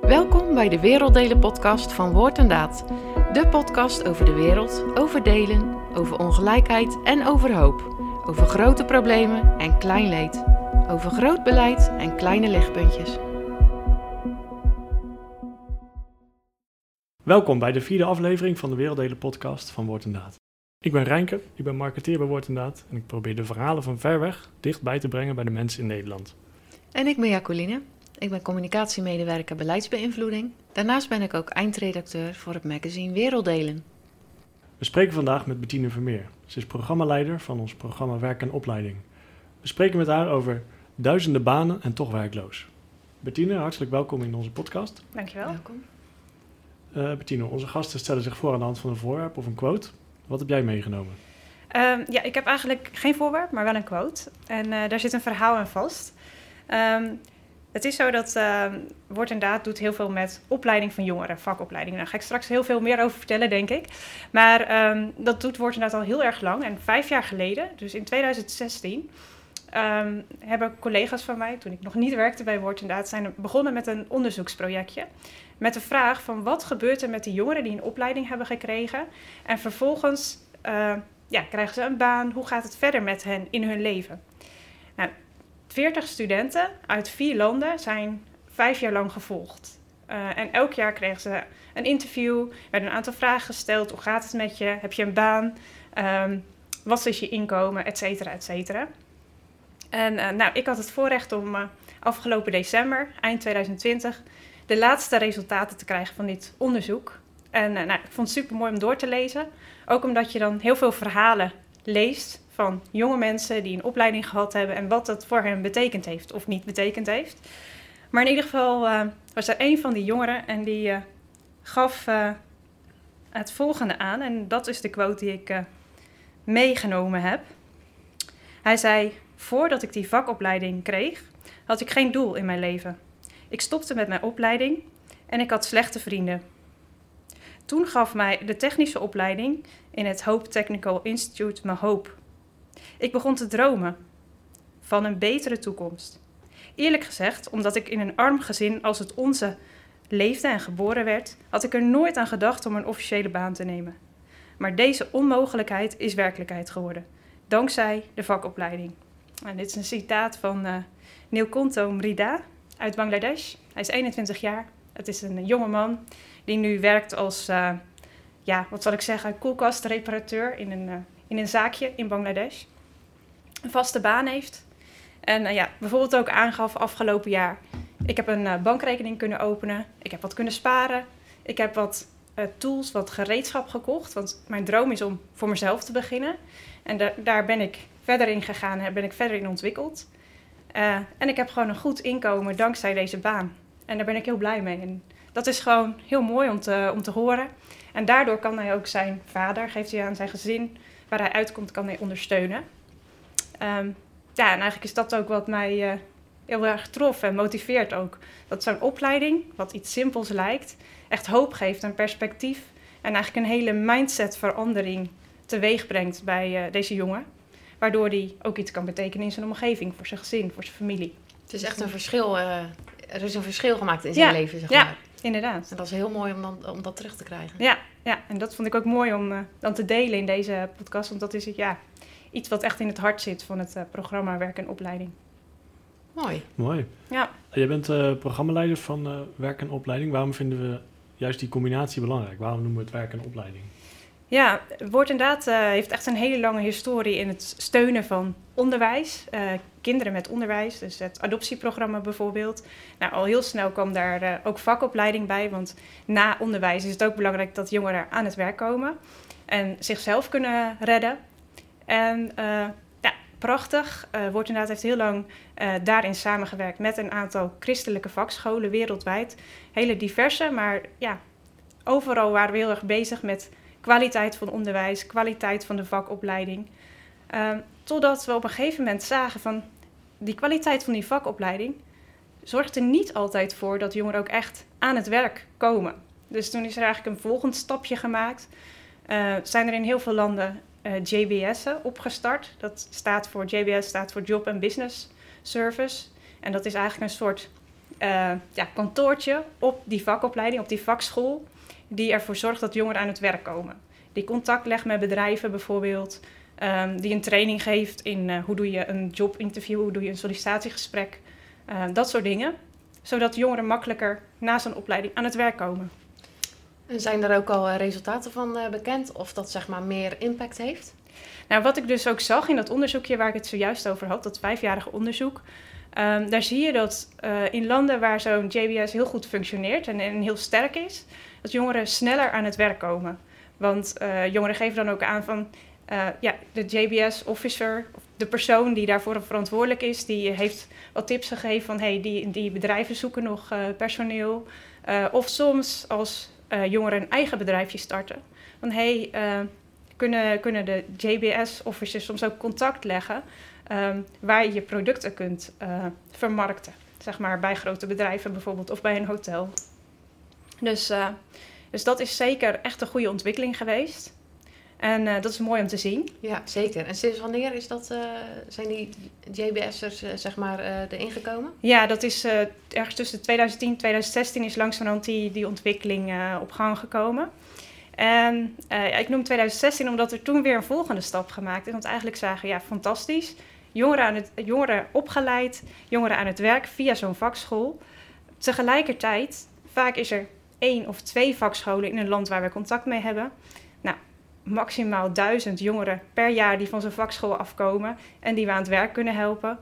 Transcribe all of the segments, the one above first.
Welkom bij de Werelddelen podcast van Woord en Daad. De podcast over de wereld, over delen, over ongelijkheid en over hoop. Over grote problemen en klein leed. Over groot beleid en kleine lichtpuntjes. Welkom bij de vierde aflevering van de Werelddelen podcast van Woord en Daad. Ik ben Rijnke, ik ben marketeer bij Woord en Daad en ik probeer de verhalen van ver weg dichtbij te brengen bij de mensen in Nederland. En ik ben Jacqueline. Ik ben communicatiemedewerker beleidsbeïnvloeding. Daarnaast ben ik ook eindredacteur voor het magazine Werelddelen. We spreken vandaag met Bettine Vermeer. Ze is programmaleider van ons programma Werk en Opleiding. We spreken met haar over duizenden banen en toch werkloos. Bettine, hartelijk welkom in onze podcast. Dankjewel. Welkom. Uh, Bettine, onze gasten stellen zich voor aan de hand van een voorwerp of een quote. Wat heb jij meegenomen? Um, ja, ik heb eigenlijk geen voorwerp, maar wel een quote. En uh, daar zit een verhaal aan vast. Um, het is zo dat uh, Word en Daad doet heel veel met opleiding van jongeren, vakopleiding. Daar ga ik straks heel veel meer over vertellen, denk ik. Maar um, dat doet Word en Daad al heel erg lang. En vijf jaar geleden, dus in 2016, um, hebben collega's van mij, toen ik nog niet werkte bij Word en Daad, zijn begonnen met een onderzoeksprojectje. Met de vraag van wat gebeurt er met de jongeren die een opleiding hebben gekregen. En vervolgens uh, ja, krijgen ze een baan. Hoe gaat het verder met hen in hun leven? Nou, 40 studenten uit vier landen zijn vijf jaar lang gevolgd. Uh, en elk jaar kregen ze een interview, werden een aantal vragen gesteld. Hoe gaat het met je? Heb je een baan? Um, wat is je inkomen? Et cetera, et cetera. En uh, nou, ik had het voorrecht om uh, afgelopen december, eind 2020, de laatste resultaten te krijgen van dit onderzoek. En nou, ik vond het super mooi om door te lezen. Ook omdat je dan heel veel verhalen leest van jonge mensen die een opleiding gehad hebben en wat dat voor hen betekend heeft of niet betekend heeft. Maar in ieder geval uh, was er een van die jongeren en die uh, gaf uh, het volgende aan. En dat is de quote die ik meegenomen heb. Hij zei: Voordat ik die vakopleiding kreeg, had ik geen doel in mijn leven. Ik stopte met mijn opleiding en ik had slechte vrienden. Toen gaf mij de technische opleiding in het Hope Technical Institute me hoop. Ik begon te dromen van een betere toekomst. Eerlijk gezegd, omdat ik in een arm gezin als het onze leefde en geboren werd, had ik er nooit aan gedacht om een officiële baan te nemen. Maar deze onmogelijkheid is werkelijkheid geworden, dankzij de vakopleiding. En dit is een citaat van uh, Neelkonto Mrida uit Bangladesh. Hij is 21 jaar. Het is een jonge man die nu werkt als, uh, ja, wat zal ik zeggen, koelkastreparateur in een, uh, in een zaakje in Bangladesh een vaste baan heeft. En uh, ja, bijvoorbeeld ook aangaf afgelopen jaar. Ik heb een uh, bankrekening kunnen openen. Ik heb wat kunnen sparen. Ik heb wat uh, tools, wat gereedschap gekocht. Want mijn droom is om voor mezelf te beginnen. En da daar ben ik verder in gegaan en ben ik verder in ontwikkeld. en ik heb gewoon een goed inkomen dankzij deze baan. En daar ben ik heel blij mee. En dat is gewoon heel mooi om te, om te horen. En daardoor kan hij ook zijn vader, geeft hij aan zijn gezin, waar hij uitkomt, kan hij ondersteunen. Um, ja, en eigenlijk is dat ook wat mij uh, heel erg trof en motiveert ook. Dat zo'n opleiding, wat iets simpels lijkt, echt hoop geeft en perspectief. En eigenlijk een hele mindsetverandering teweeg brengt bij uh, deze jongen. Waardoor hij ook iets kan betekenen in zijn omgeving, voor zijn gezin, voor zijn familie. Het is echt een verschil. Uh, er is een verschil gemaakt in zijn ja, leven, zeg ja, maar. inderdaad. En dat is heel mooi om, dan, om dat terug te krijgen. Ja, ja, en dat vond ik ook mooi om uh, dan te delen in deze podcast. Want dat is het, ja, iets wat echt in het hart zit van het uh, programma Werk en Opleiding. Mooi. Mooi. Ja. Je bent uh, programmaleider van uh, Werk en Opleiding. Waarom vinden we juist die combinatie belangrijk? Waarom noemen we het Werk en Opleiding? Ja, Woord en Daad heeft echt een hele lange historie in het steunen van onderwijs. kinderen met onderwijs, dus het adoptieprogramma bijvoorbeeld. Nou, al heel snel kwam daar ook vakopleiding bij, want na onderwijs is het ook belangrijk dat jongeren aan het werk komen en zichzelf kunnen redden. En ja, prachtig. Woord inderdaad heeft heel lang daarin samengewerkt met een aantal christelijke vakscholen wereldwijd. Hele diverse, maar ja, overal waren we heel erg bezig met kwaliteit van onderwijs, kwaliteit van de vakopleiding. totdat we op een gegeven moment zagen van die kwaliteit van die vakopleiding zorgt er niet altijd voor dat jongeren ook echt aan het werk komen. Dus toen is er eigenlijk een volgend stapje gemaakt. zijn er in heel veel landen uh, JBS'en opgestart. Dat staat voor JBS staat voor Job and Business Service. En dat is eigenlijk een soort eh, ja, kantoortje op die vakopleiding, op die vakschool, die ervoor zorgt dat jongeren aan het werk komen. Die contact legt met bedrijven bijvoorbeeld, ehm, die een training geeft in eh, hoe doe je een jobinterview, hoe doe je een sollicitatiegesprek, eh, dat soort dingen. Zodat jongeren makkelijker na zo'n opleiding aan het werk komen. En zijn er ook al eh, resultaten van eh, bekend of dat zeg maar meer impact heeft? Nou, wat ik dus ook zag in dat onderzoekje waar ik het zojuist over had, dat vijfjarige onderzoek, ehm, daar zie je dat eh, in landen waar zo'n JBS heel goed functioneert en, en heel sterk is, dat jongeren sneller aan het werk komen. Want eh, jongeren geven dan ook aan van, eh, ja, de JBS-officer, de persoon die daarvoor verantwoordelijk is, die heeft wat tips gegeven van, hey, die, die bedrijven zoeken nog personeel. Of soms als jongeren een eigen bedrijfje starten, van, hey, kunnen, kunnen de JBS-officers soms ook contact leggen ehm, waar je je producten kunt eh, vermarkten. Zeg maar bij grote bedrijven bijvoorbeeld of bij een hotel. Dus, eh, dus dat is zeker echt een goede ontwikkeling geweest. En eh, dat is mooi om te zien. Ja, zeker. En sinds wanneer is dat, zijn die JBS'ers eh, zeg maar erin gekomen? Ja, dat is ergens tussen 2010 en 2016 is langzamerhand die, die ontwikkeling op gang gekomen. En eh, ik noem 2016 omdat er toen weer een volgende stap gemaakt is. Want eigenlijk zagen, ja, fantastisch. Jongeren, aan het, jongeren opgeleid, jongeren aan het werk via zo'n vakschool. Tegelijkertijd, vaak is er één of twee vakscholen in een land waar we contact mee hebben. Nou, maximaal duizend jongeren per jaar die van zo'n vakschool afkomen en die we aan het werk kunnen helpen.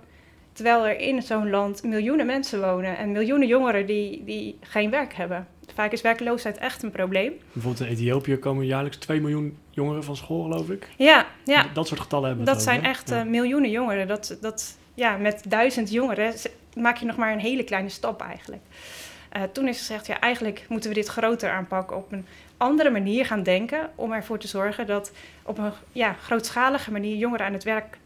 Terwijl er in zo'n land miljoenen mensen wonen en miljoenen jongeren die, die geen werk hebben. Vaak is werkloosheid echt een probleem. Bijvoorbeeld in Ethiopië komen jaarlijks 2 miljoen jongeren van school, geloof ik. Ja, ja Dat soort getallen hebben we dat zijn echt eh, miljoenen jongeren. Dat, dat, ja, met duizend jongeren maak je nog maar een hele kleine stap eigenlijk. Eh, toen is gezegd, ja, eigenlijk moeten we dit groter aanpakken, op een andere manier gaan denken, om ervoor te zorgen dat op een ja, grootschalige manier jongeren aan het werk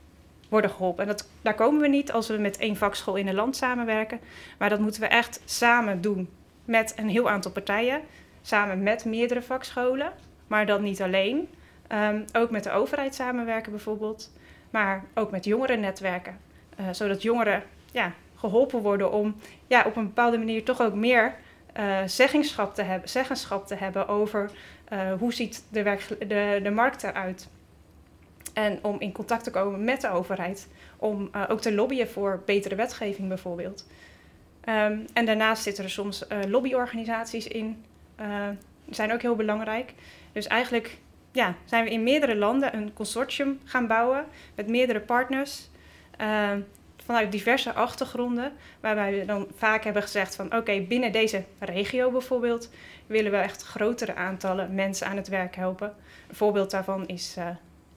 worden geholpen. En dat, daar komen we niet als we met één vakschool in een land samenwerken, maar dat moeten we echt samen doen met een heel aantal partijen, samen met meerdere vakscholen, maar dan niet alleen. Ehm, ook met de overheid samenwerken bijvoorbeeld, maar ook met jongerennetwerken. Eh, zodat jongeren ja, geholpen worden om ja, op een bepaalde manier toch ook meer eh, zeggenschap, te hebben, zeggenschap te hebben over eh, hoe ziet de, werk, de, de markt eruit. En om in contact te komen met de overheid. Om ook te lobbyen voor betere wetgeving bijvoorbeeld. Ehm, en daarnaast zitten er soms eh, lobbyorganisaties in. die zijn ook heel belangrijk. Dus eigenlijk ja, zijn we in meerdere landen een consortium gaan bouwen met meerdere partners. ehm, vanuit diverse achtergronden. Waarbij we dan vaak hebben gezegd van oké, binnen deze regio bijvoorbeeld willen we echt grotere aantallen mensen aan het werk helpen. Een voorbeeld daarvan is eh,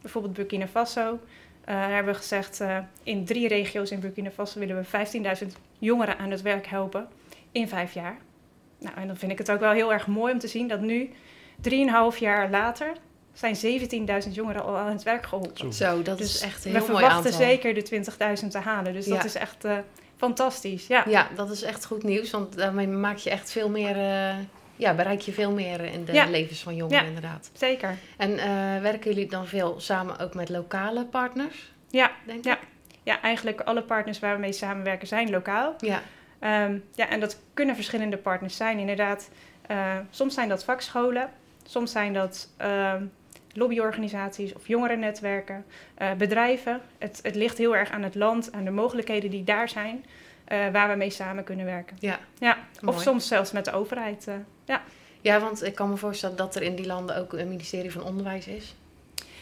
bijvoorbeeld Burkina Faso. Eh, daar hebben we gezegd, in drie regio's in Burkina Faso willen we 15.000 jongeren aan het werk helpen in vijf jaar. Nou, en dan vind ik het ook wel heel erg mooi om te zien dat nu, drieënhalf jaar later, zijn 17.000 jongeren al aan het werk geholpen. Zo. Zo, dat Dus is echt een we heel mooi verwachten aantal. zeker de 20.000 te halen. Dus dat Ja. is echt eh, fantastisch. Ja. Ja, dat is echt goed nieuws, want daarmee maak je echt veel meer, eh, ja, bereik je veel meer in de Ja. levens van jongeren Ja. inderdaad. zeker. En eh, werken jullie dan veel samen ook met lokale partners, Ja, denk Ja. ik? ja, eigenlijk alle partners waar we mee samenwerken zijn lokaal. Ja. Ehm, ja, en dat kunnen verschillende partners zijn, inderdaad. Eh, soms zijn dat vakscholen, soms zijn dat ehm, lobbyorganisaties of jongerennetwerken, eh, bedrijven. Het, het ligt heel erg aan het land, aan de mogelijkheden die daar zijn, eh, waar we mee samen kunnen werken. Ja, Ja, Mooi. of soms zelfs met de overheid. ja. Ja, want ik kan me voorstellen dat er in die landen ook een ministerie van Onderwijs is.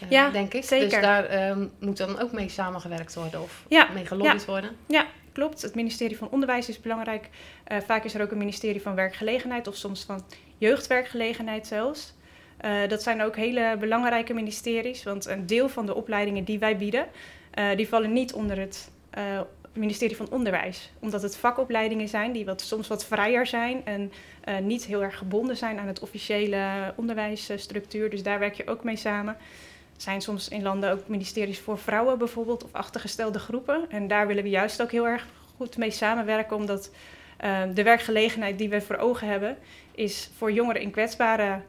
Eh, Ja, denk ik. zeker. Dus daar ehm, moet dan ook mee samengewerkt worden of Ja, mee gelobbyd worden. Klopt, het ministerie van Onderwijs is belangrijk. Eh, vaak is er ook een ministerie van Werkgelegenheid of soms van Jeugdwerkgelegenheid zelfs. Eh, dat zijn ook hele belangrijke ministeries, want een deel van de opleidingen die wij bieden, die vallen niet onder het ministerie van Onderwijs. Omdat het vakopleidingen zijn die wat, soms wat vrijer zijn en niet heel erg gebonden zijn aan het officiële onderwijsstructuur. Dus daar werk je ook mee samen. Zijn soms in landen ook ministeries voor vrouwen bijvoorbeeld of achtergestelde groepen. En daar willen we juist ook heel erg goed mee samenwerken, omdat eh, de werkgelegenheid die we voor ogen hebben, is voor jongeren in kwetsbare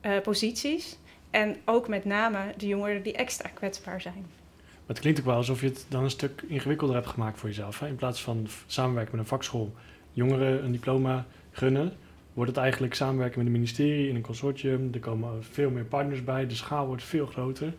eh, posities. En ook met name de jongeren die extra kwetsbaar zijn. Maar het klinkt ook wel alsof je het dan een stuk ingewikkelder hebt gemaakt voor jezelf. Hè? In plaats van samenwerken met een vakschool, jongeren een diploma gunnen, wordt het eigenlijk samenwerken met het ministerie in een consortium. Er komen veel meer partners bij, de schaal wordt veel groter.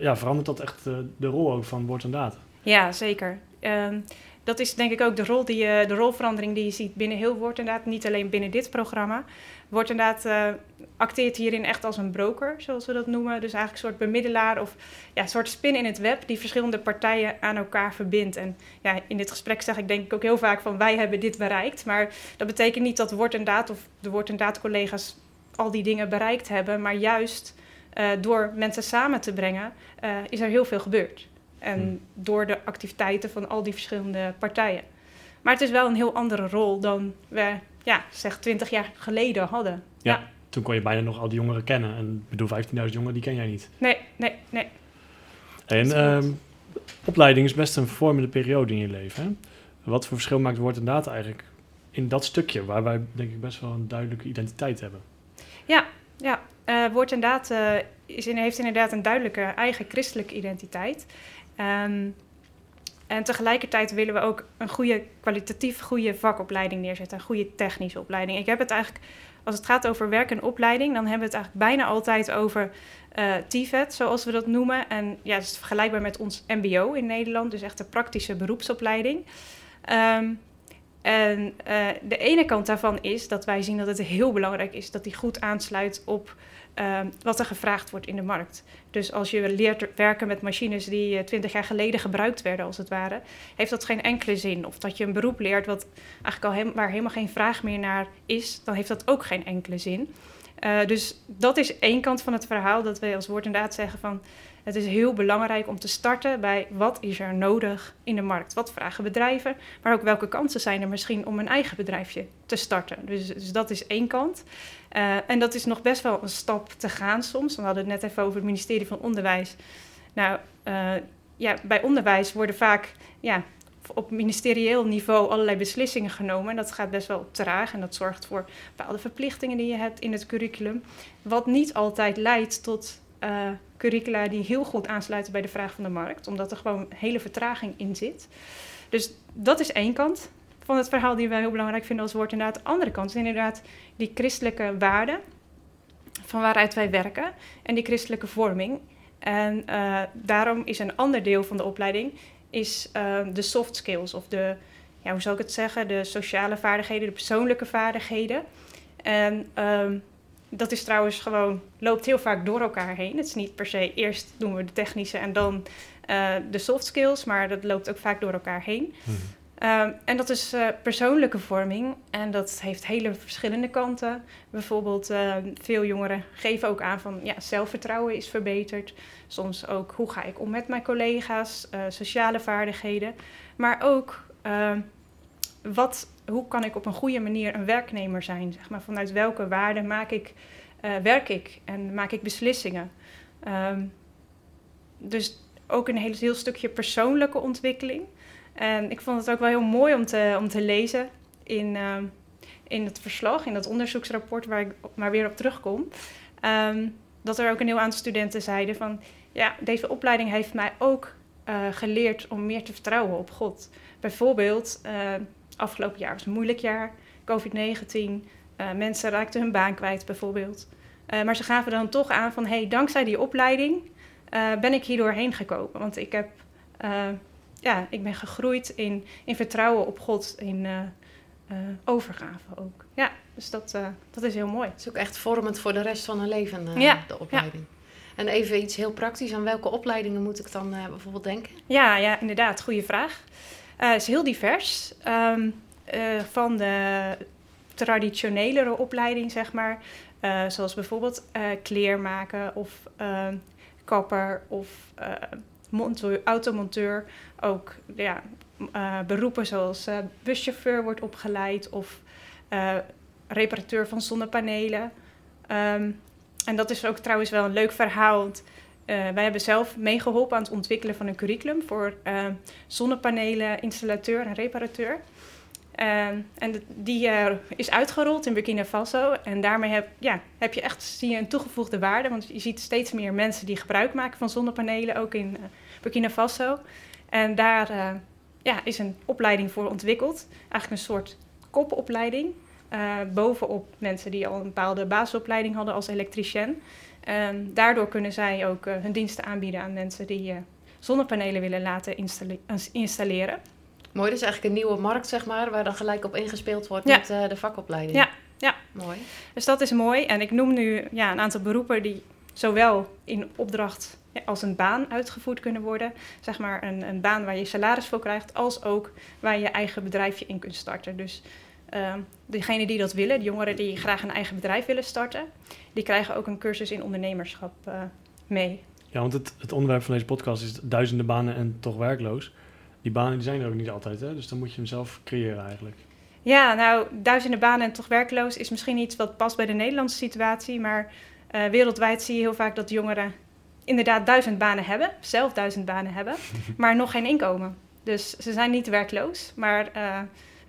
Ja, verandert dat echt uh, de rol ook van woord en data? Ja, zeker. Um, dat is denk ik ook de, rol die je, de rolverandering die je ziet binnen heel Woord inderdaad. Niet alleen binnen dit programma. Wordt inderdaad uh, acteert hierin echt als een broker, zoals we dat noemen. Dus eigenlijk een soort bemiddelaar of ja, soort spin in het web die verschillende partijen aan elkaar verbindt. En ja, in dit gesprek zeg ik denk ik ook heel vaak van wij hebben dit bereikt. Maar dat betekent niet dat Word en Daad of de Word en Daad collega's al die dingen bereikt hebben. Maar juist uh, door mensen samen te brengen is er heel veel gebeurd. En hmm. door de activiteiten van al die verschillende partijen. Maar het is wel een heel andere rol dan we, ja, zeg 20 jaar geleden hadden. Ja, toen kon je bijna nog al die jongeren kennen. En ik bedoel, 15.000 jongeren, die ken jij niet. Nee, nee, nee. En um, opleiding is best een vormende periode in je leven. Hè? Wat voor verschil maakt woord en data eigenlijk in dat stukje, waar wij denk ik best wel een duidelijke identiteit hebben? Ja, ja. Uh, woord en data is in, heeft inderdaad een duidelijke eigen christelijke identiteit. Um, en tegelijkertijd willen we ook een goede, kwalitatief goede vakopleiding neerzetten. Een goede technische opleiding. Ik heb het eigenlijk, als het gaat over werk en opleiding, dan hebben we het eigenlijk bijna altijd over uh, TVET, zoals we dat noemen. En ja, dat is vergelijkbaar met ons MBO in Nederland, dus echt de praktische beroepsopleiding. Um, en uh, de ene kant daarvan is dat wij zien dat het heel belangrijk is dat die goed aansluit op uh, wat er gevraagd wordt in de markt. Dus als je leert werken met machines die eh, twintig jaar geleden gebruikt werden, als het ware, heeft dat geen enkele zin. Of dat je een beroep leert wat eigenlijk al waar helemaal geen vraag meer naar is, dan heeft dat ook geen enkele zin. Uh, dus dat is één kant van het verhaal, dat wij als woord inderdaad zeggen van het is heel belangrijk om te starten bij wat is er nodig in de markt. Wat vragen bedrijven, maar ook welke kansen zijn er misschien om een eigen bedrijfje te starten. Dus, dus dat is één kant. Uh, en dat is nog best wel een stap te gaan soms. We hadden het net even over het ministerie van Onderwijs. Nou, uh, ja, bij onderwijs worden vaak ja, op ministerieel niveau allerlei beslissingen genomen. En dat gaat best wel traag en dat zorgt voor bepaalde verplichtingen die je hebt in het curriculum. Wat niet altijd leidt tot uh, curricula die heel goed aansluiten bij de vraag van de markt, omdat er gewoon hele vertraging in zit. Dus dat is één kant van het verhaal die wij heel belangrijk vinden als woord. Inderdaad, de andere kant is inderdaad die christelijke waarden van waaruit wij werken en die christelijke vorming. En uh, daarom is een ander deel van de opleiding is, uh, de soft skills of de, ja, hoe zou ik het zeggen, de sociale vaardigheden, de persoonlijke vaardigheden. En um, dat is trouwens gewoon, loopt heel vaak door elkaar heen. Het is niet per se eerst doen we de technische en dan uh, de soft skills, maar dat loopt ook vaak door elkaar heen. Hmm. Um, en dat is uh, persoonlijke vorming en dat heeft hele verschillende kanten. Bijvoorbeeld, uh, veel jongeren geven ook aan van ja, zelfvertrouwen is verbeterd. Soms ook hoe ga ik om met mijn collega's, uh, sociale vaardigheden. Maar ook ehm, wat hoe kan ik op een goede manier een werknemer zijn? Zeg maar, vanuit welke waarden maak ik, uh, werk ik en maak ik beslissingen? Um, dus ook een heel, heel stukje persoonlijke ontwikkeling. En ik vond het ook wel heel mooi om te, om te lezen in, uh, in het verslag, in dat onderzoeksrapport waar ik maar weer op terugkom. Um, dat er ook een heel aantal studenten zeiden van... ja, deze opleiding heeft mij ook uh, geleerd om meer te vertrouwen op God. Bijvoorbeeld, uh, afgelopen jaar was een moeilijk jaar, COVID-19. Uh, mensen raakten hun baan kwijt bijvoorbeeld. Uh, maar ze gaven dan toch aan van, hey, dankzij die opleiding uh, ben ik hier doorheen gekomen. Want ik, heb, ja, ik ben gegroeid in, in vertrouwen op God, in overgave ook. Ja, dus dat, dat is heel mooi. Het is ook echt vormend voor de rest van hun leven, ja. de opleiding. Ja. En even iets heel praktisch, aan welke opleidingen moet ik dan bijvoorbeeld denken? Ja, ja, inderdaad, goede vraag. Het uh, is heel divers. Um, uh, van de traditionelere opleiding, zeg maar. Uh, zoals bijvoorbeeld kleermaken of ehm, kapper of monteur, automonteur. Ook ja, beroepen zoals buschauffeur wordt opgeleid of reparateur van zonnepanelen. Um, en dat is ook trouwens wel een leuk verhaal. Wij hebben zelf meegeholpen aan het ontwikkelen van een curriculum voor uh, zonnepanelen, installateur en reparateur. Uh, en die is uitgerold in Burkina Faso. En daarmee heb, ja, heb je echt zie je een toegevoegde waarde. Want je ziet steeds meer mensen die gebruik maken van zonnepanelen, ook in Burkina Faso. En daar ja, is een opleiding voor ontwikkeld. Eigenlijk een soort kopopleiding. eh, bovenop mensen die al een bepaalde basisopleiding hadden als elektricien. En daardoor kunnen zij ook eh, hun diensten aanbieden aan mensen die eh, zonnepanelen willen laten installe- installeren. Mooi, dus eigenlijk een nieuwe markt, zeg maar, waar dan gelijk op ingespeeld wordt Ja. met eh, de vakopleiding. Ja, ja. Mooi. Dus dat is mooi. En ik noem nu ja, een aantal beroepen die zowel in opdracht als een baan uitgevoerd kunnen worden. Zeg maar een, een baan waar je salaris voor krijgt, als ook waar je je eigen bedrijfje in kunt starten. Dus ehm degenen die dat willen, de jongeren die graag een eigen bedrijf willen starten, die krijgen ook een cursus in ondernemerschap eh, mee. Ja, want het, het onderwerp van deze podcast is duizenden banen en toch werkloos. Die banen die zijn er ook niet altijd, hè? dus dan moet je hem zelf creëren eigenlijk. Ja, nou, duizenden banen en toch werkloos is misschien iets wat past bij de Nederlandse situatie. Maar eh, wereldwijd zie je heel vaak dat jongeren inderdaad duizend banen hebben, zelf duizend banen hebben, maar nog geen inkomen. Dus ze zijn niet werkloos, maar eh,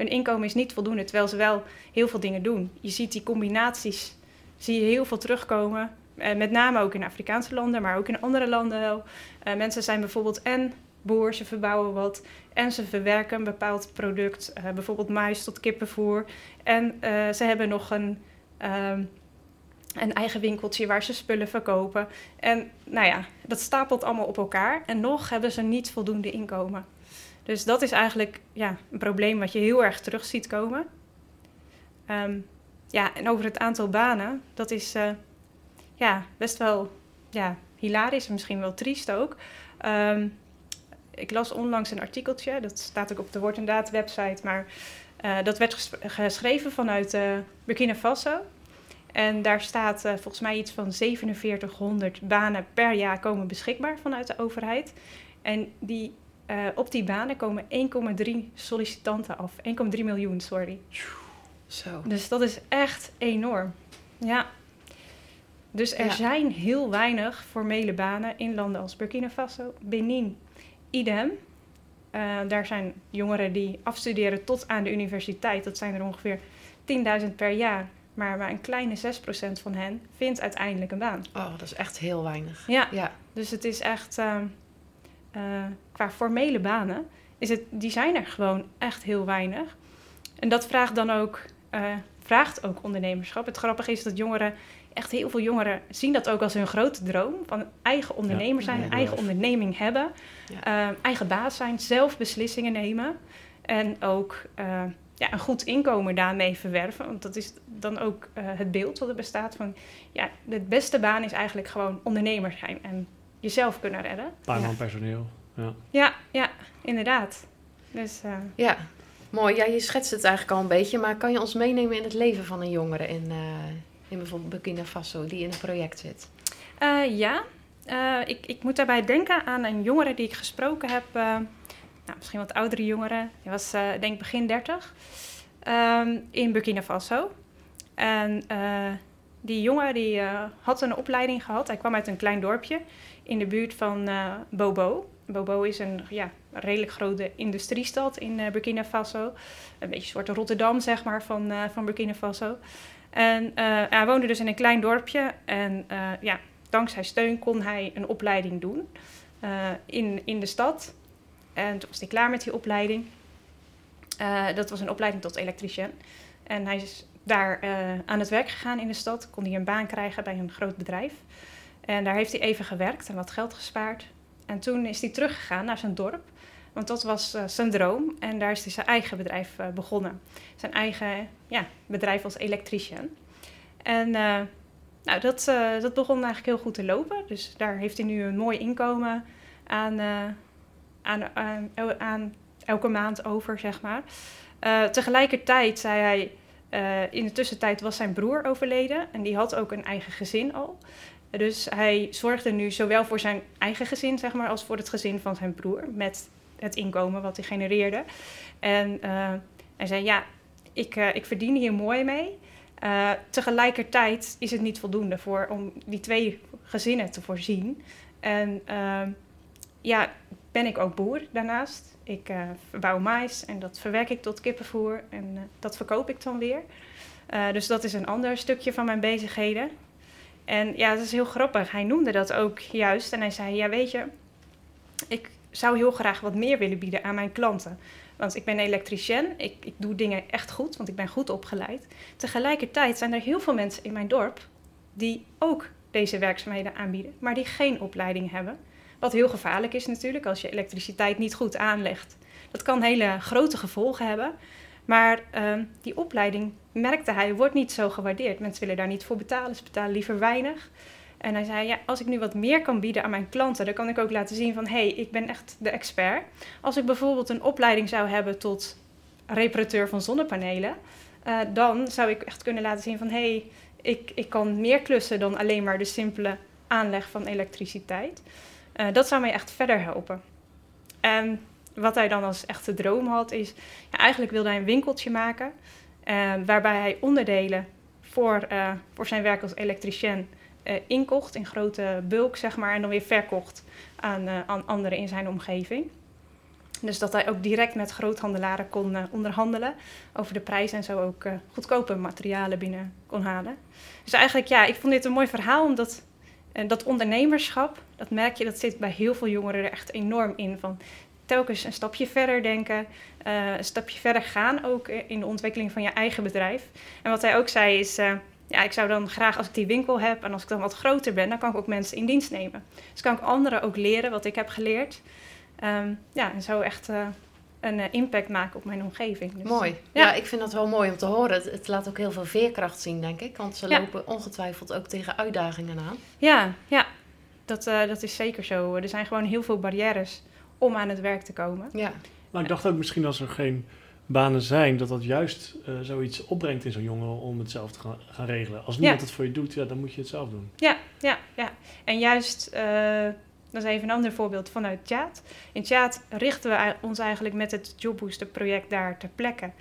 hun inkomen is niet voldoende, terwijl ze wel heel veel dingen doen. Je ziet die combinaties, zie je heel veel terugkomen. Eh, met name ook in Afrikaanse landen, maar ook in andere landen wel. Eh, mensen zijn bijvoorbeeld en boer, ze verbouwen wat. En ze verwerken een bepaald product, eh, bijvoorbeeld mais tot kippenvoer. En ze hebben nog een, ehm, een eigen winkeltje waar ze spullen verkopen. En nou ja, dat stapelt allemaal op elkaar. En nog hebben ze niet voldoende inkomen. Dus dat is eigenlijk ja, een probleem wat je heel erg terug ziet komen. Ehm, ja, en over het aantal banen, dat is eh, ja, best wel ja, hilarisch en misschien wel triest ook. Ehm, ik las onlangs een artikeltje, dat staat ook op de Woord en Daad website, maar eh, dat werd ges- geschreven vanuit eh, Burkina Faso. En daar staat volgens mij iets van 4700 banen per jaar komen beschikbaar vanuit de overheid. En die, eh, op die banen komen 1,3 sollicitanten af. 1,3 miljoen, sorry. Zo. Dus dat is echt enorm. Ja. Dus er Ja. zijn heel weinig formele banen in landen als Burkina Faso, Benin, idem. Eh, daar zijn jongeren die afstuderen tot aan de universiteit. Dat zijn er ongeveer 10.000 per jaar. Maar maar een kleine 6% van hen vindt uiteindelijk een baan. Oh, dat is echt heel weinig. Ja, Ja. dus het is echt... ehm, eh, qua formele banen, is het, die zijn er gewoon echt heel weinig. En dat vraagt dan ook, eh, vraagt ook ondernemerschap. Het grappige is dat jongeren, echt heel veel jongeren, zien dat ook als hun grote droom. Van eigen ondernemer zijn, Ja, eigen onderneming hebben. Ja. eh, eigen baas zijn, zelf beslissingen nemen. En ook ja, een goed inkomen daarmee verwerven. Want dat is dan ook het beeld wat er bestaat van... Ja, de beste baan is eigenlijk gewoon ondernemer zijn en jezelf kunnen redden. Een paar Ja. man personeel. Ja. Ja, ja, inderdaad. Dus eh, Ja, mooi. Ja, je schetst het eigenlijk al een beetje, maar kan je ons meenemen in het leven van een jongere in, eh, in bijvoorbeeld Burkina Faso die in een project zit? eh, ja, Eh, ik, ik moet daarbij denken aan een jongere die ik gesproken heb. eh, nou, misschien wat oudere jongere. Die was eh, denk ik begin 30. ehm, in Burkina Faso. En eh, die jongen die, eh, had een opleiding gehad. Hij kwam uit een klein dorpje in de buurt van eh, Bobo. Bobo is een ja, redelijk grote industriestad in eh, Burkina Faso. Een beetje een soort Rotterdam, zeg maar, van, eh, van Burkina Faso. En hij woonde dus in een klein dorpje. En ja, dankzij steun kon hij een opleiding doen in, in de stad. En toen was hij klaar met die opleiding. Dat was een opleiding tot elektricien. En hij is daar aan het werk gegaan in de stad. Kon hij een baan krijgen bij een groot bedrijf. En daar heeft hij even gewerkt en wat geld gespaard. En toen is hij teruggegaan naar zijn dorp. Want dat was eh, zijn droom. En daar is hij zijn eigen bedrijf eh, begonnen. Zijn eigen ja, bedrijf als elektricien. En eh, nou, dat, dat begon eigenlijk heel goed te lopen. Dus daar heeft hij nu een mooi inkomen aan, aan, aan, elke maand over, zeg maar. Tegelijkertijd zei hij, in de tussentijd was zijn broer overleden. En die had ook een eigen gezin al. Dus hij zorgde nu zowel voor zijn eigen gezin, zeg maar, als voor het gezin van zijn broer. Met het inkomen wat hij genereerde. En eh, hij zei, ja, ik, eh, ik verdien hier mooi mee. Eh, tegelijkertijd is het niet voldoende voor, om die twee gezinnen te voorzien. En ja, ben ik ook boer daarnaast. Ik verbouw mais en dat verwerk ik tot kippenvoer en dat verkoop ik dan weer. Dus dat is een ander stukje van mijn bezigheden. En ja, dat is heel grappig. Hij noemde dat ook juist. En hij zei, ja weet je, ik zou heel graag wat meer willen bieden aan mijn klanten. Want ik ben elektricien, ik, ik doe dingen echt goed, want ik ben goed opgeleid. Tegelijkertijd zijn er heel veel mensen in mijn dorp die ook deze werkzaamheden aanbieden, maar die geen opleiding hebben. Wat heel gevaarlijk is natuurlijk als je elektriciteit niet goed aanlegt. Dat kan hele grote gevolgen hebben. Maar ehm, die opleiding, merkte hij, wordt niet zo gewaardeerd. Mensen willen daar niet voor betalen, ze betalen liever weinig. En hij zei, ja, als ik nu wat meer kan bieden aan mijn klanten, dan kan ik ook laten zien van, hé, hey, ik ben echt de expert. Als ik bijvoorbeeld een opleiding zou hebben tot reparateur van zonnepanelen, uh, dan zou ik echt kunnen laten zien van, hé, hey, ik, ik kan meer klussen dan alleen maar de simpele aanleg van elektriciteit. Uh, dat zou mij echt verder helpen. En wat hij dan als echte droom had, is ja, eigenlijk wilde hij een winkeltje maken. Uh, waarbij hij onderdelen voor, uh, voor zijn werk als elektricien uh, inkocht in grote bulk, zeg maar. En dan weer verkocht aan, aan anderen in zijn omgeving. Dus dat hij ook direct met groothandelaren kon onderhandelen over de prijs en zo ook goedkope materialen binnen kon halen. Dus eigenlijk, ja, ik vond dit een mooi verhaal, omdat dat ondernemerschap, dat merk je, dat zit bij heel veel jongeren er echt enorm in. Van telkens een stapje verder denken, uh, een stapje verder gaan ook in de ontwikkeling van je eigen bedrijf. En wat hij ook zei is, uh, ja, ik zou dan graag als ik die winkel heb en als ik dan wat groter ben, dan kan ik ook mensen in dienst nemen. Dus kan ik anderen ook leren wat ik heb geleerd. Um, ja, en zo echt uh, een impact maken op mijn omgeving. Dus, mooi. Ja. ja. ik vind dat wel mooi om te horen. Het, het, laat ook heel veel veerkracht zien, denk ik. Want ze ja. lopen ongetwijfeld ook tegen uitdagingen aan. Ja, ja. Dat, dat is zeker zo. Er zijn gewoon heel veel barrières om aan het werk te komen. Ja. Maar ik dacht ook misschien als er geen banen zijn, dat dat juist uh, zoiets opbrengt in zo'n jongen om het zelf te gaan, gaan regelen. Als niemand het voor je doet, ja, dan moet je het zelf doen. Ja, ja, ja. En juist, uh, dat is even een ander voorbeeld vanuit Tjaat. In Tjaat richten we ons eigenlijk met het Jobbooster project daar ter plekke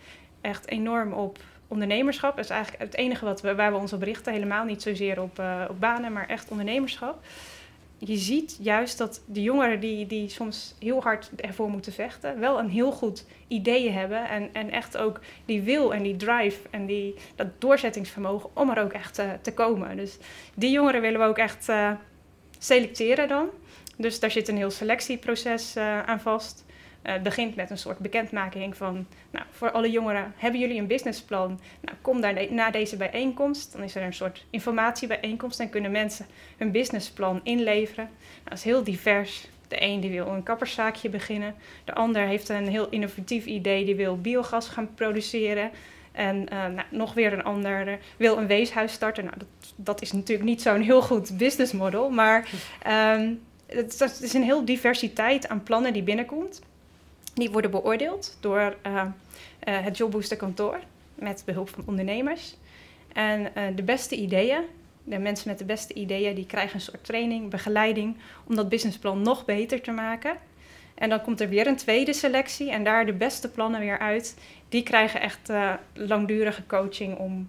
echt enorm op ondernemerschap. Dat is eigenlijk het enige wat we, waar we ons op richten. Helemaal niet zozeer op, uh, op banen, maar echt ondernemerschap je ziet juist dat de jongeren die, die soms heel hard ervoor moeten vechten, wel een heel goed idee hebben. En, en echt ook die wil en die drive en die, dat doorzettingsvermogen om er ook echt uh, te komen. Dus die jongeren willen we ook echt uh, selecteren dan. Dus daar zit een heel selectieproces uh, aan vast. Uh, begint met een soort bekendmaking van, nou, voor alle jongeren, hebben jullie een businessplan? Nou, kom daar na deze bijeenkomst. Dan is er een soort informatiebijeenkomst en kunnen mensen hun businessplan inleveren. Nou, dat is heel divers. De een die wil een kapperszaakje beginnen. De ander heeft een heel innovatief idee, die wil biogas gaan produceren. En uh, nou, nog weer een ander wil een weeshuis starten. Nou, dat, dat is natuurlijk niet zo'n heel goed businessmodel, maar het, het is een heel diversiteit aan plannen die binnenkomt. Die worden beoordeeld door uh, het Jobbooster kantoor met behulp van ondernemers. En uh, de beste ideeën, de mensen met de beste ideeën, die krijgen een soort training, begeleiding om dat businessplan nog beter te maken. En dan komt er weer een tweede selectie en daar de beste plannen weer uit. Die krijgen echt langdurige coaching om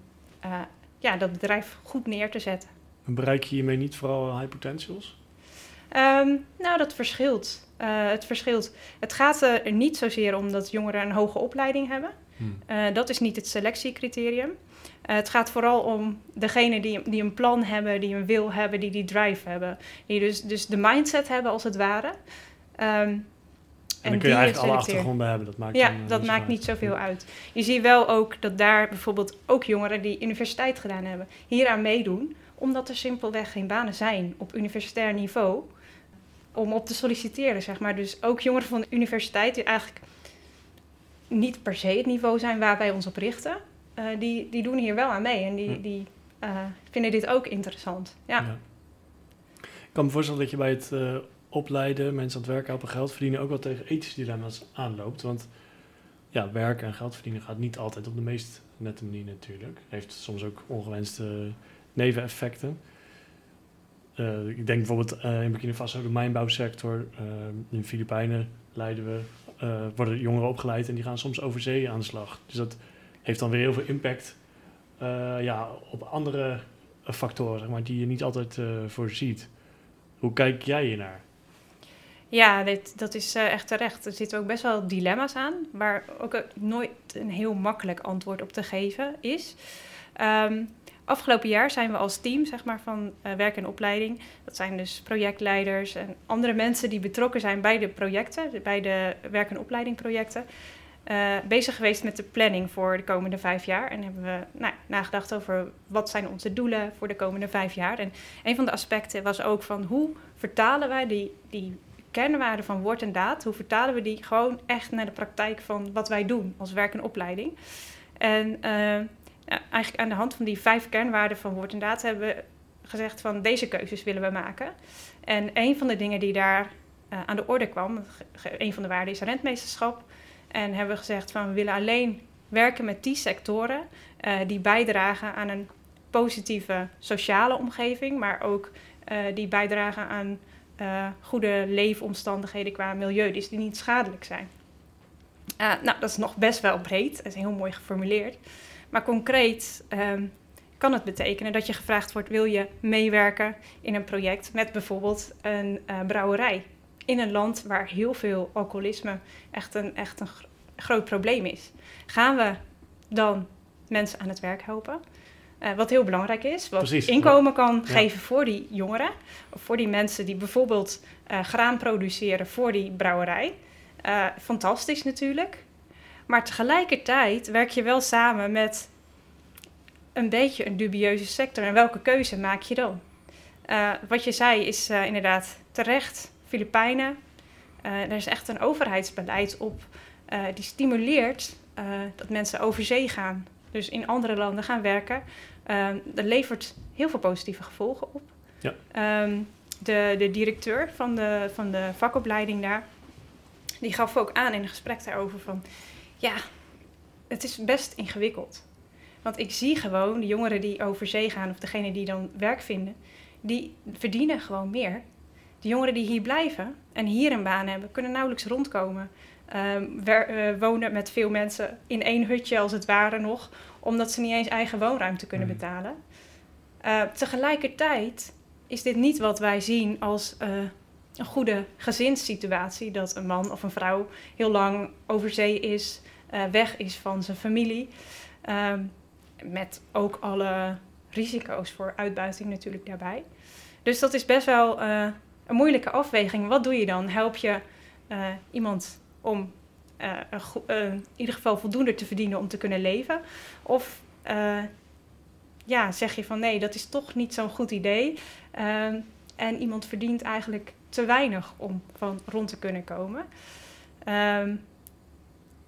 ja, dat bedrijf goed neer te zetten. En bereik je hiermee niet vooral high potentials? Um, nou, dat verschilt. Uh, het verschilt. Het gaat er niet zozeer om dat jongeren een hoge opleiding hebben. Hmm. Uh, dat is niet het selectiecriterium. Uh, het gaat vooral om degene die, die een plan hebben, die een wil hebben, die die drive hebben. Die dus, dus de mindset hebben als het ware. Um, en, en dan kun je eigenlijk alle achtergronden hebben. Dat maakt ja, dan, dat niet maakt niet zoveel uit. Je ziet wel ook dat daar bijvoorbeeld ook jongeren die universiteit gedaan hebben, hieraan meedoen, omdat er simpelweg geen banen zijn op universitair niveau om op te solliciteren, zeg maar. Dus ook jongeren van de universiteit die eigenlijk niet per se het niveau zijn waar wij ons op richten, uh, die, die doen hier wel aan mee en die, die uh, vinden dit ook interessant. Ja. ja. Ik kan me voorstellen dat je bij het uh, opleiden, mensen aan het werken helpen, geld verdienen, ook wel tegen ethische dilemma's aanloopt. Want ja, werken en geld verdienen gaat niet altijd op de meest nette manier natuurlijk. Heeft soms ook ongewenste neveneffecten. Uh, ik denk bijvoorbeeld uh, in Burkina Faso de mijnbouwsector. Uh, in de Filipijnen leiden we, worden jongeren opgeleid en die gaan soms over zee aan de slag. Dus dat heeft dan weer heel veel impact ja, op andere factoren zeg maar, die je niet altijd voorziet. Hoe kijk jij hier naar? Ja, dat is echt terecht. Er zitten ook best wel dilemma's aan, waar ook nooit een heel makkelijk antwoord op te geven is. Um, Afgelopen jaar zijn we als team zeg maar, van uh, werk en opleiding, dat zijn dus projectleiders en andere mensen die betrokken zijn bij de projecten, bij de werk- en opleidingprojecten, uh, bezig geweest met de planning voor de komende vijf jaar. En hebben we nou, nagedacht over wat zijn onze doelen voor de komende vijf jaar. En een van de aspecten was ook van hoe vertalen wij die, die kernwaarden van woord en daad, hoe vertalen we die gewoon echt naar de praktijk van wat wij doen als werk en opleiding. En uh, eigenlijk aan de hand van die vijf kernwaarden van woord en daad hebben we gezegd van deze keuzes willen we maken. En een van de dingen die daar uh, aan de orde kwam, een van de waarden is rentmeesterschap. En hebben we gezegd van we willen alleen werken met die sectoren uh, die bijdragen aan een positieve sociale omgeving, maar ook die bijdragen aan goede leefomstandigheden qua milieu, dus die niet schadelijk zijn. nou, dat is nog best wel breed, dat is heel mooi geformuleerd. Maar concreet um, kan het betekenen dat je gevraagd wordt: wil je meewerken in een project met bijvoorbeeld een brouwerij? in een land waar heel veel alcoholisme echt een, echt een groot probleem is. Gaan we dan mensen aan het werk helpen? Uh, wat heel belangrijk is, wat Precies, inkomen kan ja. geven voor die jongeren, of voor die mensen die bijvoorbeeld uh, graan produceren voor die brouwerij. Fantastisch natuurlijk. Maar tegelijkertijd werk je wel samen met een beetje een dubieuze sector. En welke keuze maak je dan? wat je zei is inderdaad terecht Filipijnen. Uh, er is echt een overheidsbeleid op die stimuleert dat mensen over zee gaan. Dus in andere landen gaan werken. dat levert heel veel positieve gevolgen op. Ja. Um, de, de directeur van de, van de vakopleiding daar, die gaf ook aan in een gesprek daarover van... Ja, het is best ingewikkeld. Want ik zie gewoon de jongeren die over zee gaan of degene die dan werk vinden, die verdienen gewoon meer de jongeren die hier blijven en hier een baan hebben, kunnen nauwelijks rondkomen. Um, we, uh, wonen met veel mensen in één hutje als het ware nog, omdat ze niet eens eigen woonruimte kunnen mm. betalen. Uh, tegelijkertijd is dit niet wat wij zien als uh, een goede gezinssituatie. Dat een man of een vrouw heel lang over zee is, uh, weg is van zijn familie. Um, met ook alle risico's voor uitbuiting natuurlijk daarbij. Dus dat is best wel een moeilijke afweging. Wat doe je dan? Help je uh, iemand om in ieder geval voldoende te verdienen om te kunnen leven? Of ja, zeg je van nee, dat is toch niet zo'n goed idee. Ehm, en iemand verdient eigenlijk te weinig om van rond te kunnen komen. Um,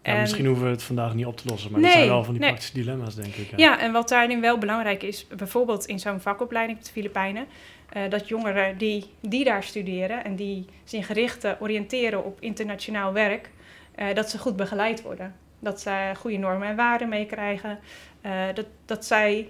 ja, misschien hoeven we het vandaag niet op te lossen, maar nee, er zijn wel van die nee. praktische dilemma's, denk ik. Ja. ja, en wat daarin wel belangrijk is, bijvoorbeeld in zo'n vakopleiding op de Filipijnen, uh, dat jongeren die, die daar studeren en die zich gericht oriënteren op internationaal werk, uh, dat ze goed begeleid worden. Dat ze goede normen en waarden meekrijgen. Uh, dat, dat zij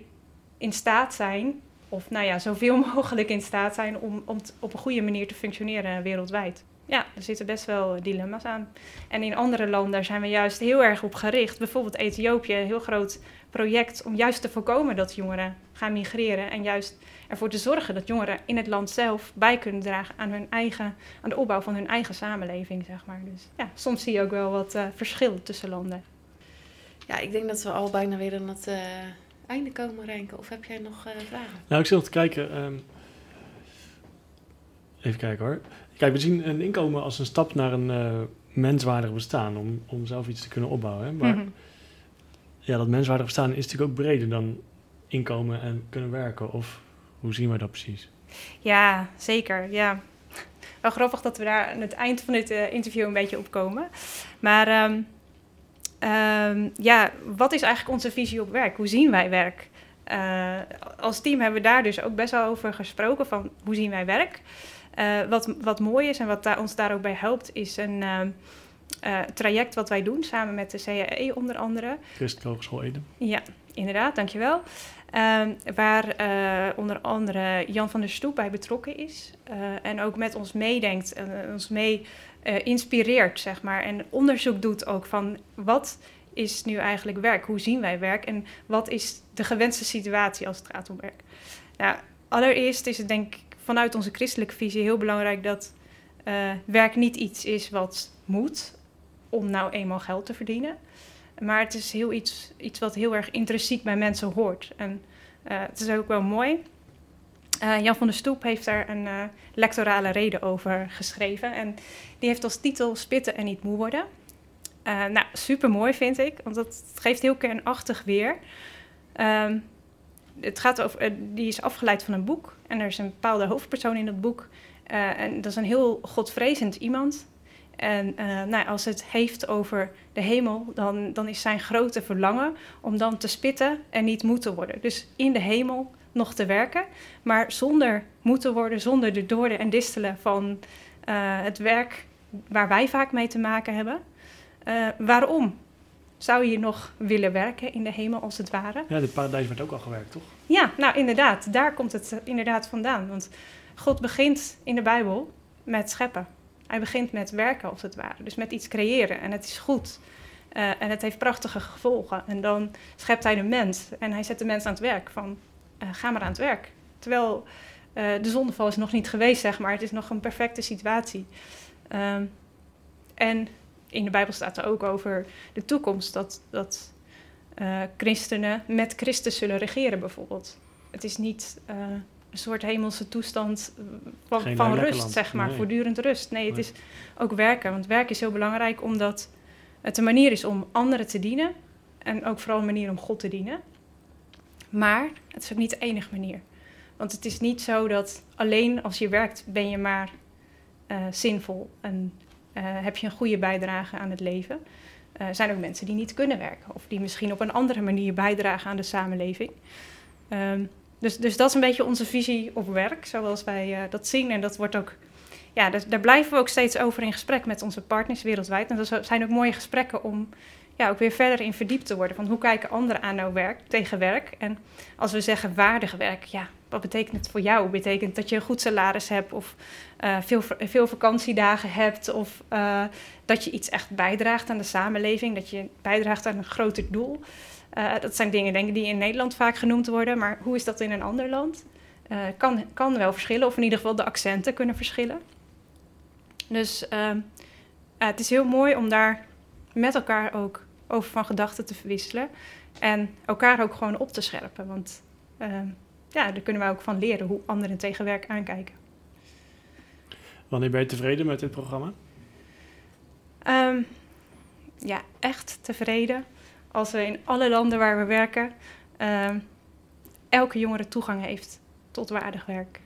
in staat zijn, of nou ja, zoveel mogelijk in staat zijn om, om op een goede manier te functioneren wereldwijd. Ja, er zitten best wel dilemma's aan. En in andere landen zijn we juist heel erg op gericht. Bijvoorbeeld Ethiopië, een heel groot project om juist te voorkomen dat jongeren gaan migreren. En juist ervoor te zorgen dat jongeren in het land zelf bij kunnen dragen aan, hun eigen, aan de opbouw van hun eigen samenleving, zeg maar. Dus ja, soms zie je ook wel wat uh, verschil tussen landen. Ja, ik denk dat we al bijna weer aan het uh, einde komen, Renke. Of heb jij nog uh, vragen? Nou, ik zit nog te kijken. Um, even kijken hoor. Kijk, we zien een inkomen als een stap naar een uh, menswaardig bestaan, om, om zelf iets te kunnen opbouwen. Hè? Maar mm-hmm. ja, dat menswaardig bestaan is natuurlijk ook breder dan inkomen en kunnen werken. Of hoe zien we dat precies? Ja, zeker. Ja. Wel grappig dat we daar aan het eind van dit uh, interview een beetje op komen. Maar um, um, ja, wat is eigenlijk onze visie op werk? Hoe zien wij werk? Uh, als team hebben we daar dus ook best wel over gesproken van hoe zien wij werk? Uh, wat, wat mooi is en wat daar, ons daar ook bij helpt, is een uh, traject wat wij doen samen met de CAE onder andere. Christelijke Hogeschool Ede. Ja, inderdaad, dankjewel. Uh, waar onder andere Jan van der Stoep bij betrokken is. en ook met ons meedenkt en ons mee inspireert, zeg maar. En onderzoek doet ook van wat is nu eigenlijk werk? Hoe zien wij werk? En wat is de gewenste situatie als het gaat om werk? Nou, allereerst is het denk ik vanuit onze christelijke visie heel belangrijk dat werk niet iets is wat moet om nou eenmaal geld te verdienen. Maar het is heel iets, iets wat heel erg intrinsiek bij mensen hoort. En uh, het is ook wel mooi. Uh, Jan van der Stoep heeft daar een lectorale reden over geschreven. En die heeft als titel Spitten en niet moe worden. Nou, super mooi vind ik, want dat geeft heel kernachtig weer. Ehm, het gaat over, die is afgeleid van een boek en er is een bepaalde hoofdpersoon in dat boek. En dat is een heel godvrezend iemand. En nou, als het heeft over de hemel, dan, dan is zijn grote verlangen om dan te spitten en niet moeten worden. Dus in de hemel nog te werken, maar zonder moeten worden, zonder de doorden en distelen van het werk waar wij vaak mee te maken hebben. Uh, waarom zou je nog willen werken in de hemel als het ware? Ja, de paradijs werd ook al gewerkt, toch? Ja, nou inderdaad, daar komt het inderdaad vandaan. Want God begint in de Bijbel met scheppen. Hij begint met werken als het ware, dus met iets creëren en het is goed. Uh, en het heeft prachtige gevolgen. En dan schept hij de mens en hij zet de mens aan het werk van uh, ga maar aan het werk. Terwijl de zondeval is nog niet geweest, zeg maar. Het is nog een perfecte situatie. Um, en in de Bijbel staat er ook over de toekomst dat, dat christenen met Christus zullen regeren, bijvoorbeeld. Het is niet een soort hemelse toestand van, van rust, zeg maar, nee. voortdurend rust. Nee, het nee. is ook werken. Want werk is heel belangrijk omdat het een manier is om anderen te dienen. En ook vooral een manier om God te dienen. Maar het is ook niet de enige manier. Want het is niet zo dat alleen als je werkt ben je maar uh, zinvol en uh, heb je een goede bijdrage aan het leven. Er uh, zijn ook mensen die niet kunnen werken of die misschien op een andere manier bijdragen aan de samenleving. Um, dus, dus dat is een beetje onze visie op werk, zoals wij uh, dat zien. En dat wordt ook, ja, daar blijven we ook steeds over in gesprek met onze partners wereldwijd. En dat zijn ook mooie gesprekken om ja, ook weer verder in verdiept te worden. Van hoe kijken anderen aan nou werk, tegen werk? En als we zeggen waardig werk, ja, wat betekent het voor jou? Betekent dat je een goed salaris hebt of uh, veel, veel vakantiedagen hebt of uh, dat je iets echt bijdraagt aan de samenleving, dat je bijdraagt aan een groter doel? Uh, dat zijn dingen denk ik, die in Nederland vaak genoemd worden, maar hoe is dat in een ander land? kan, kan wel verschillen, of in ieder geval de accenten kunnen verschillen. Dus ehm, het is heel mooi om daar met elkaar ook over van gedachten te verwisselen. En elkaar ook gewoon op te scherpen. Want uh, ja, daar kunnen we ook van leren hoe anderen tegen werk aankijken. Wanneer ben je tevreden met dit programma? Um, ja, echt tevreden. Als we in alle landen waar we werken, um, elke jongere toegang heeft tot waardig werk.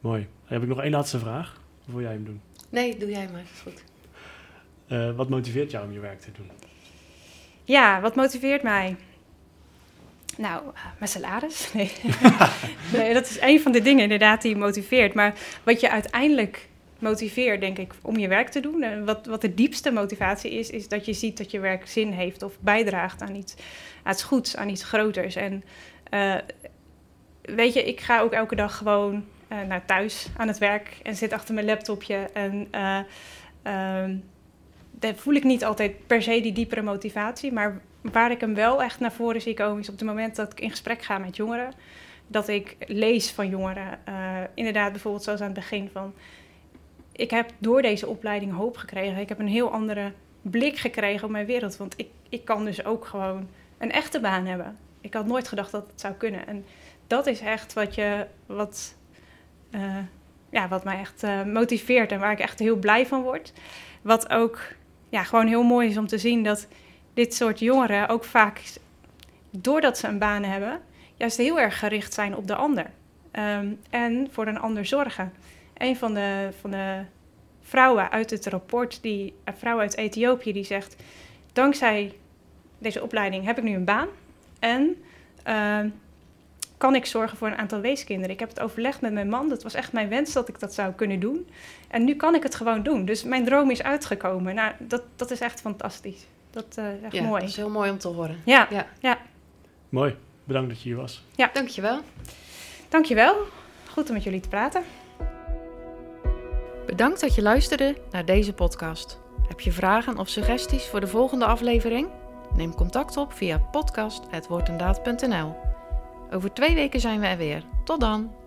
Mooi. Dan heb ik nog één laatste vraag. Of wil jij hem doen? Nee, doe jij maar. Goed. Uh, wat motiveert jou om je werk te doen? Ja, wat motiveert mij? Nou, mijn salaris. Nee. nee, dat is een van de dingen inderdaad die je motiveert. Maar wat je uiteindelijk motiveert, denk ik, om je werk te doen. En wat, wat de diepste motivatie is, is dat je ziet dat je werk zin heeft of bijdraagt aan iets, aan iets goeds, aan iets groters. En uh, weet je, ik ga ook elke dag gewoon uh, naar thuis aan het werk en zit achter mijn laptopje en. Uh, daar voel ik niet altijd per se die diepere motivatie. Maar waar ik hem wel echt naar voren zie komen, is op het moment dat ik in gesprek ga met jongeren. Dat ik lees van jongeren. Inderdaad, bijvoorbeeld zoals aan het begin van. Ik heb door deze opleiding hoop gekregen. Ik heb een heel andere blik gekregen op mijn wereld. Want ik, ik kan dus ook gewoon een echte baan hebben. Ik had nooit gedacht dat het zou kunnen. En dat is echt wat, je, wat, uh, ja, wat mij echt uh, motiveert en waar ik echt heel blij van word. Wat ook ja, gewoon heel mooi is om te zien dat dit soort jongeren ook vaak, doordat ze een baan hebben, juist heel erg gericht zijn op de ander. Um, en voor een ander zorgen. Een van de, van de vrouwen uit het rapport, die, een vrouw uit Ethiopië, die zegt: Dankzij deze opleiding heb ik nu een baan. En uh, kan ik zorgen voor een aantal weeskinderen. Ik heb het overlegd met mijn man. Dat was echt mijn wens dat ik dat zou kunnen doen. En nu kan ik het gewoon doen. Dus mijn droom is uitgekomen. Nou, dat, dat is echt fantastisch. Dat uh, is echt ja, mooi. Dat is heel mooi om te horen. Ja, ja. ja. Mooi. Bedankt dat je hier was. Ja. Dankjewel. Dankjewel. Goed om met jullie te praten. Bedankt dat je luisterde naar deze podcast. Heb je vragen of suggesties voor de volgende aflevering? Neem contact op via podcast.woordendaad.nl Over twee weken zijn we er weer. Tot dan!